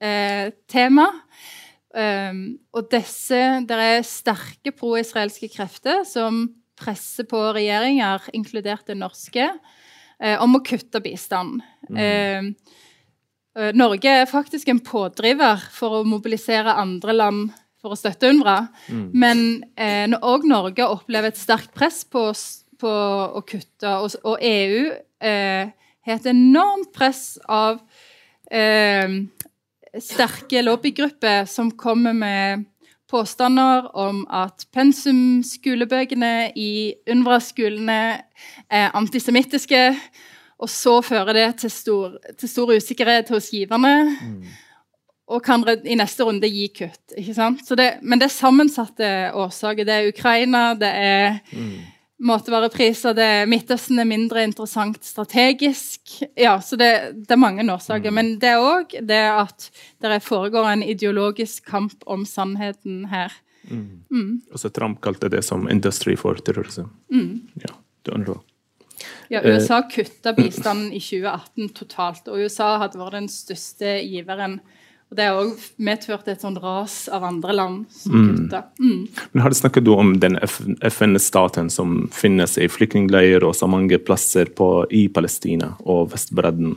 eh, tema. Um, og disse, det er sterke pro-israelske krefter som presser på regjeringer, inkludert den norske, eh, om å kutte bistand. Mm. eh, Norge er faktisk en pådriver for å mobilisere andre land for å støtte UNRWA. Men eh, og Norge opplever et sterkt press på, på å kutte, og, og EU eh, har et enormt press av eh, sterke lobbygrupper som kommer med påstander om at pensumskolebøkene i UNRWA-skolene er antisemittiske, og så fører det til stor, til stor usikkerhet hos giverne. Og kan i neste runde gi kutt. ikke sant? Så det, men det er sammensatte årsaker. Det er Ukraina, det er matvarepriser, det er Midtøsten er mindre interessant strategisk. Ja, så det, det er mange årsaker. Men det er òg det at det foregår en ideologisk kamp om sannheten her. Altså, Trump kalte det som 'industry for terrorism'. Ja, det. Ja, USA kutta bistanden i 2018 totalt, og USA hadde vært den største giveren. Og Det har òg medført et sånt ras av andre land som kutta. Mm. Men har du snakket om den FN-staten som finnes i flyktningleirer og så mange plasser på, i Palestina og Vestbredden?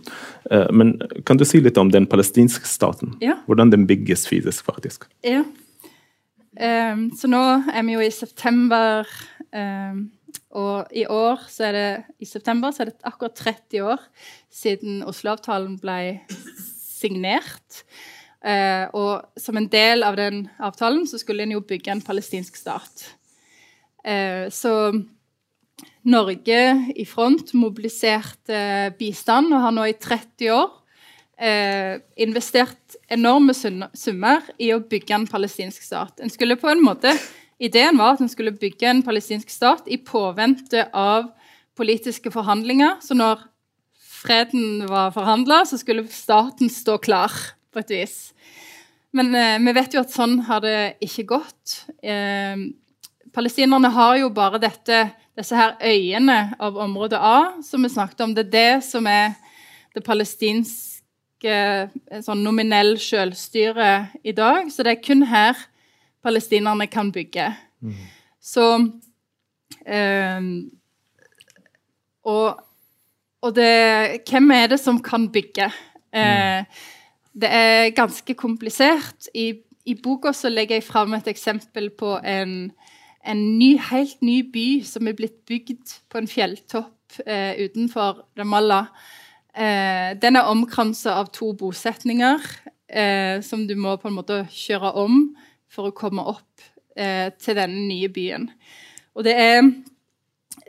Eh, Men kan du si litt om den palestinske staten? Ja. Hvordan den bygges fysisk, faktisk? Ja. Um, så nå er vi jo i september, Um, og i år så er det i september så er det akkurat 30 år siden Oslo-avtalen ble signert. Eh, og som en del av den avtalen så skulle en jo bygge en palestinsk stat. Eh, så Norge i front mobiliserte bistand og har nå i 30 år eh, investert enorme summer i å bygge en palestinsk stat. En skulle på en måte, Ideen var at en skulle bygge en palestinsk stat i påvente av politiske forhandlinger. Så når freden var forhandla, så skulle staten stå klar, på et vis. Men eh, vi vet jo at sånn har det ikke gått. Eh, palestinerne har jo bare dette, disse her øyene av område A, som vi snakket om. Det er det som er det palestinske eh, sånn nominell selvstyre i dag. Så det er kun her palestinerne kan bygge. Så eh, Og, og det, hvem er det som kan bygge? Eh, det er ganske komplisert. I, I boka så legger jeg fram et eksempel på en, en ny, helt ny by som er blitt bygd på en fjelltopp eh, utenfor Ramallah. Eh, den er omkransa av to bosetninger eh, som du må på en måte kjøre om for å komme opp eh, til denne nye byen. Og det er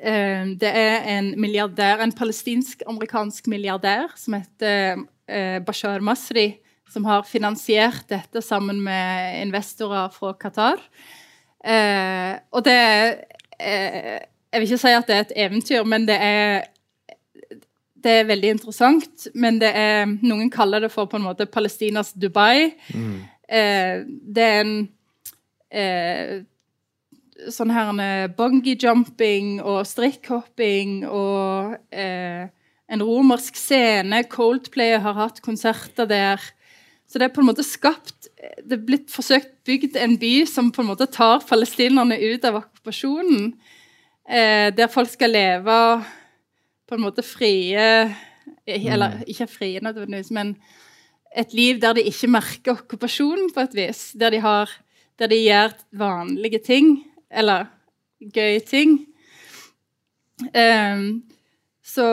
Eh, Det er en milliardær, en palestinsk-amerikansk milliardær som heter eh, Bashar Masri, som har finansiert dette sammen med investorer fra Qatar. Eh, og det er Jeg vil ikke si at det er et eventyr, men det er det er veldig interessant, men det er, noen kaller det for på en måte Palestinas Dubai. Eh, det er en eh, sånn her en bungee-jumping og strikkhopping og eh, en romersk scene. Coldplay har hatt konserter der. Så det er på en måte skapt Det er blitt forsøkt bygd en by som på en måte tar palestinerne ut av okkupasjonen. Eh, der folk skal leve på en måte frie Eller ikke frie nødvendigvis, men et liv der de ikke merker okkupasjonen på et vis. Der de, har, der de gjør vanlige ting, eller gøye ting. Um, så,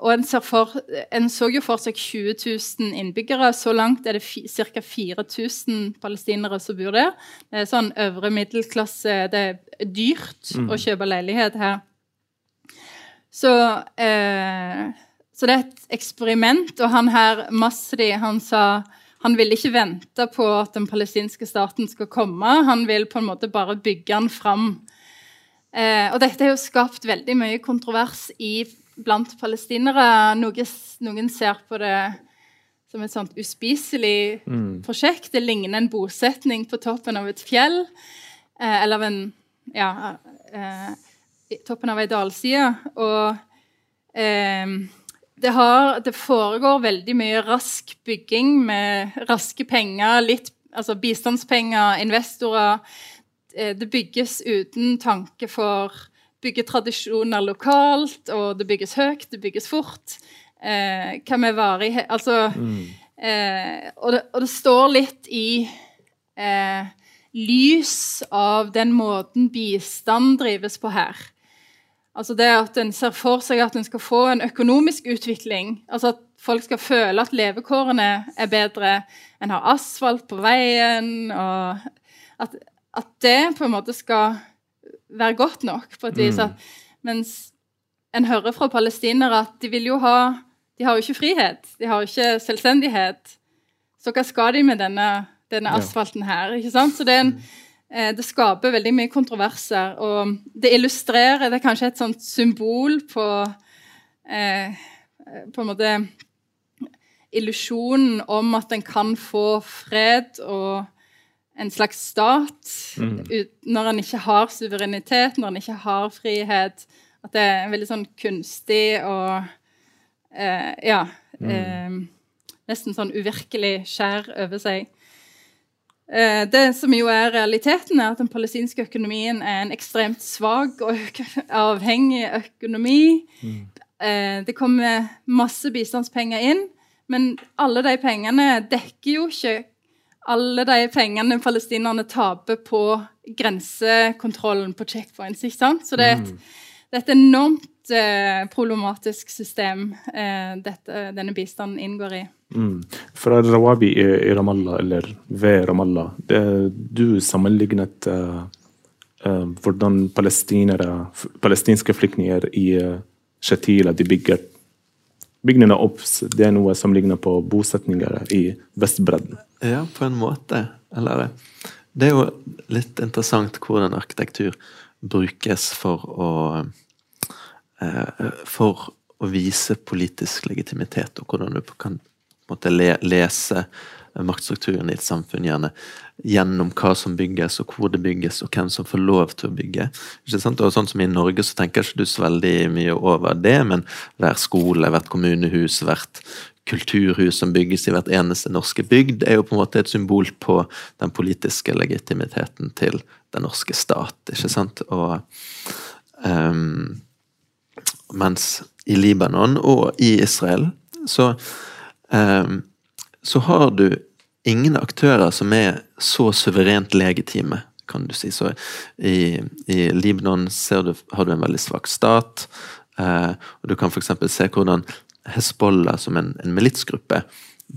og en, for, en så jo for seg 20 000 innbyggere. Så langt er det ca. 4000 palestinere som bor der. Det er sånn øvre middelklasse Det er dyrt å kjøpe leilighet her. Så, eh, så det er et eksperiment, og han her, Masri, han sa han vil ikke vente på at den palestinske staten skal komme, han vil på en måte bare bygge den fram. Eh, og dette har jo skapt veldig mye kontrovers i, blant palestinere. Noe, noen ser på det som et sånt uspiselig prosjekt. Det ligner en bosetning på toppen av et fjell. eh, eller en Ja, eh, toppen av ei dalside. Og eh, det, har, det foregår veldig mye rask bygging med raske penger, litt altså bistandspenger, investorer. Eh, det bygges uten tanke for byggetradisjoner lokalt, og det bygges høyt, det bygges fort. Eh, hva med varighet Altså mm. eh, og, det, og, det, står litt i eh, lys av den måten bistand drives på her. Altså det at En ser for seg at en skal få en økonomisk utvikling. altså At folk skal føle at levekårene er bedre. En har asfalt på veien. og At, at det på en måte skal være godt nok. på et vis. Mm. Mens en hører fra palestinere at de vil jo ha De har jo ikke frihet. De har jo ikke selvstendighet. Så hva skal de med denne denne asfalten her. ikke sant? Så det, er en, eh, det, skaper veldig mye kontroverser. Og det illustrerer Det er kanskje et sånt symbol på eh, På en måte illusjonen om at en kan få fred og en slags stat mm. ut, når en ikke har suverenitet, når en ikke har frihet. At det er veldig sånn kunstig og eh, Ja. Mm. Eh, nesten sånn uvirkelig skjær over seg. Eh, det som jo er realiteten, er at den palestinske økonomien er en ekstremt svak og avhengig økonomi. Mm. Eh, det kommer masse bistandspenger inn, men alle de pengene dekker jo ikke alle de pengene palestinerne taper på grensekontrollen på checkpoints. ikke sant? Så det er et, mm. det er et enormt eh, problematisk system eh, dette, denne bistanden inngår i. Mm. Fra Rawabi i, i, Ramallah, eller ved Ramallah, det, du sammenlignet uh, uh, hvordan palestinske flyktninger i uh, Shatila de bygger bygningene opp. Det er noe som ligner på bosetninger i Vestbredden. Ja, på en måte. Eller Det er jo litt interessant hvordan arkitektur brukes for å For å vise politisk legitimitet, og hvordan du kan måte, le, lese maktstrukturen i et samfunn gjerne gjennom hva som bygges, og hvor det bygges, og hvem som får lov til å bygge. Ikke sant? Og sånn som I Norge så tenker ikke du så veldig mye over det, men hver skole, hvert kommunehus, hvert kulturhus som bygges i hvert eneste norske bygd, er jo på en måte et symbol på den politiske legitimiteten til den norske stat. ikke sant? Og um, mens i Libanon og i Israel så eh, så har du ingen aktører som er så suverent legitime, kan du si. Så i, i Libanon du, har du en veldig svak stat, eh, og du kan f.eks. se hvordan Hezbollah som en, en militsgruppe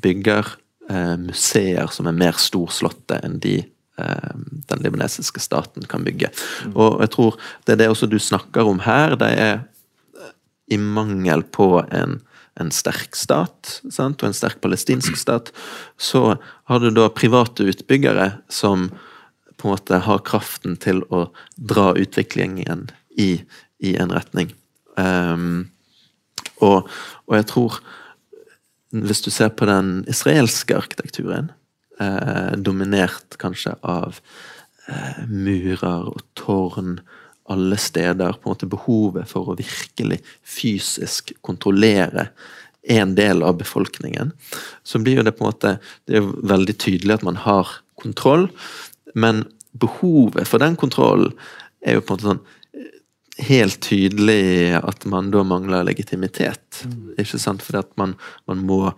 bygger eh, museer som er mer storslåtte enn de eh, den libanesiske staten kan bygge. Mm. Og jeg tror det er det også du snakker om her. Det er i mangel på en en sterk stat sant? og en sterk palestinsk stat, så har du da private utbyggere som på en måte har kraften til å dra utviklingen i, i en retning. Um, og, og, jeg tror Hvis du ser på den israelske arkitekturen, eh, dominert kanskje av eh, murer og tårn alle steder på en måte behovet for å virkelig fysisk kontrollere en del av befolkningen, så blir jo det på en måte Det er veldig tydelig at man har kontroll, men behovet for den kontrollen er jo på en måte sånn helt tydelig at man da mangler legitimitet. Mm. Ikke sant? Fordi at man, man, må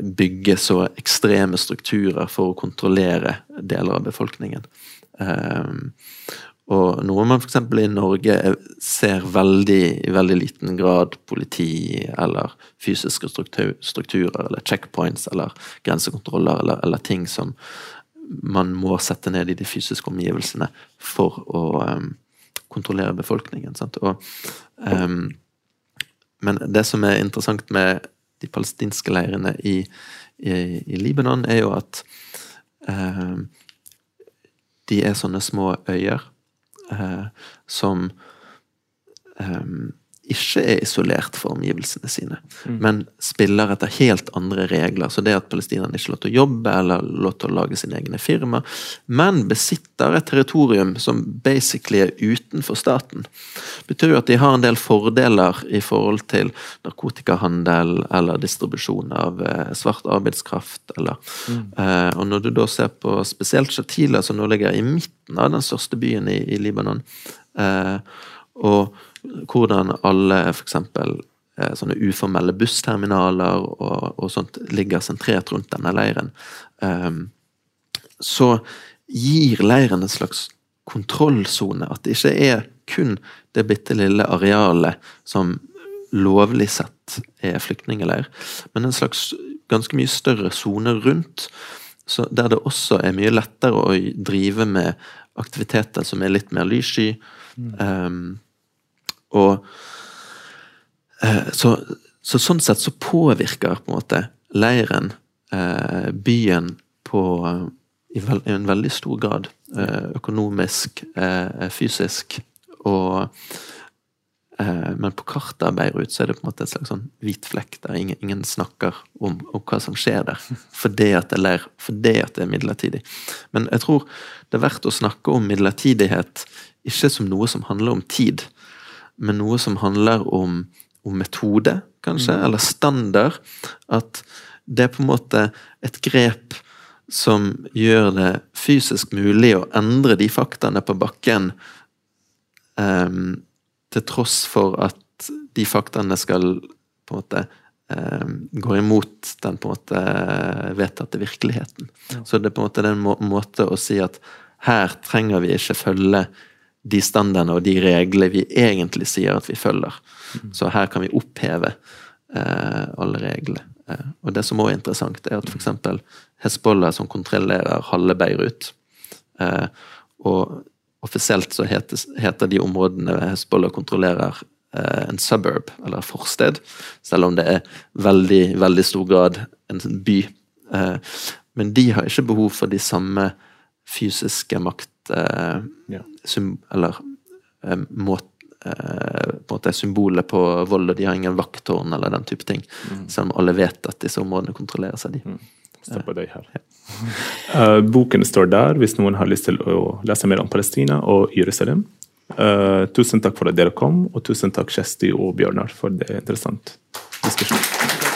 bygge så ekstreme strukturer for å kontrollere deler av befolkningen. Um, og noe man f.eks. i Norge ser veldig, i veldig liten grad politi eller fysiske struktur, strukturer eller checkpoints eller grensekontroller eller, eller, ting som man må sette ned i de fysiske omgivelsene for å um, kontrollere befolkningen. Og, um, men det som er interessant med de palestinske leirene i, i, i Libanon, er jo at um, de er sånne små øyer som eh, ikke er isolert fra omgivelsene sine, men spiller etter helt andre regler. Så det at palestinerne ikke lov til å jobbe eller lov til å lage sine egne firma, men besitter et territorium som basically er utenfor staten, betyr jo at de har en del fordeler i forhold til narkotikahandel eller distribusjon av eh, svart arbeidskraft. Eller, eh, og når du da ser på spesielt Shatila, som nå ligger i midten av den største byen i, i Libanon, eh, og hvordan alle f.eks. Eh, sånne uformelle bussterminaler og, og, sånt ligger sentrert rundt denne leiren, eh, så gir leiren en slags kontrollsone. At det ikke er kun det bitte lille arealet som lovlig sett er flyktningeleir, men en slags ganske mye større sone rundt. Så der det også er mye lettere å drive med aktiviteter som er litt mer lyssky. Mm. Um, og uh, så, så, sånn sett så påvirker på en måte leiren uh, byen på uh, i, veld, i, en veldig stor grad. økonomisk, fysisk. Og Eh, men på kartet av Beirut så er det på en måte et slags sånn hvit flekk der ingen, ingen snakker om, om, hva som skjer der. Fordi at det at det er midlertidig. Men jeg tror det er verdt å snakke om midlertidighet ikke som noe som handler om tid, men noe som handler om, om metode, kanskje, mm. eller standard. At det er på en måte et grep som gjør det fysisk mulig å endre de faktaene på bakken um, til tross for at de faktaene skal på en måte eh, går imot den på en måte vedtatte virkeligheten. Ja. Så det er på en måte den må måte å si at her trenger vi ikke følge de standardene og de reglene vi egentlig sier at vi følger. Mm. Så her kan vi oppheve eh, alle reglene. Eh, og det som også er interessant, er at f.eks. Hezbollah, som kontrollerer halve Beirut, eh, og Offisielt så heter, heter de områdene Hezbollah kontrollerer eh, en suburb, eller forsted, selv om det er veldig, veldig stor grad en by. Eh, men de har ikke behov for de samme fysiske makt... Eh, ja. eller eh, måte eh, på en måte symbolet på vold, og de har ingen vakttårn eller den type ting. Mm. Selv om alle vet at disse områdene kontrolleres av de. Mm. Stopper deg her. Ja. Uh, boken står der hvis noen har lyst til å lese mer om Palestina og Jerusalem. Uh, tusen takk for at dere kom, og tusen takk Kjersti og Bjørnar for det interessant diskusjon.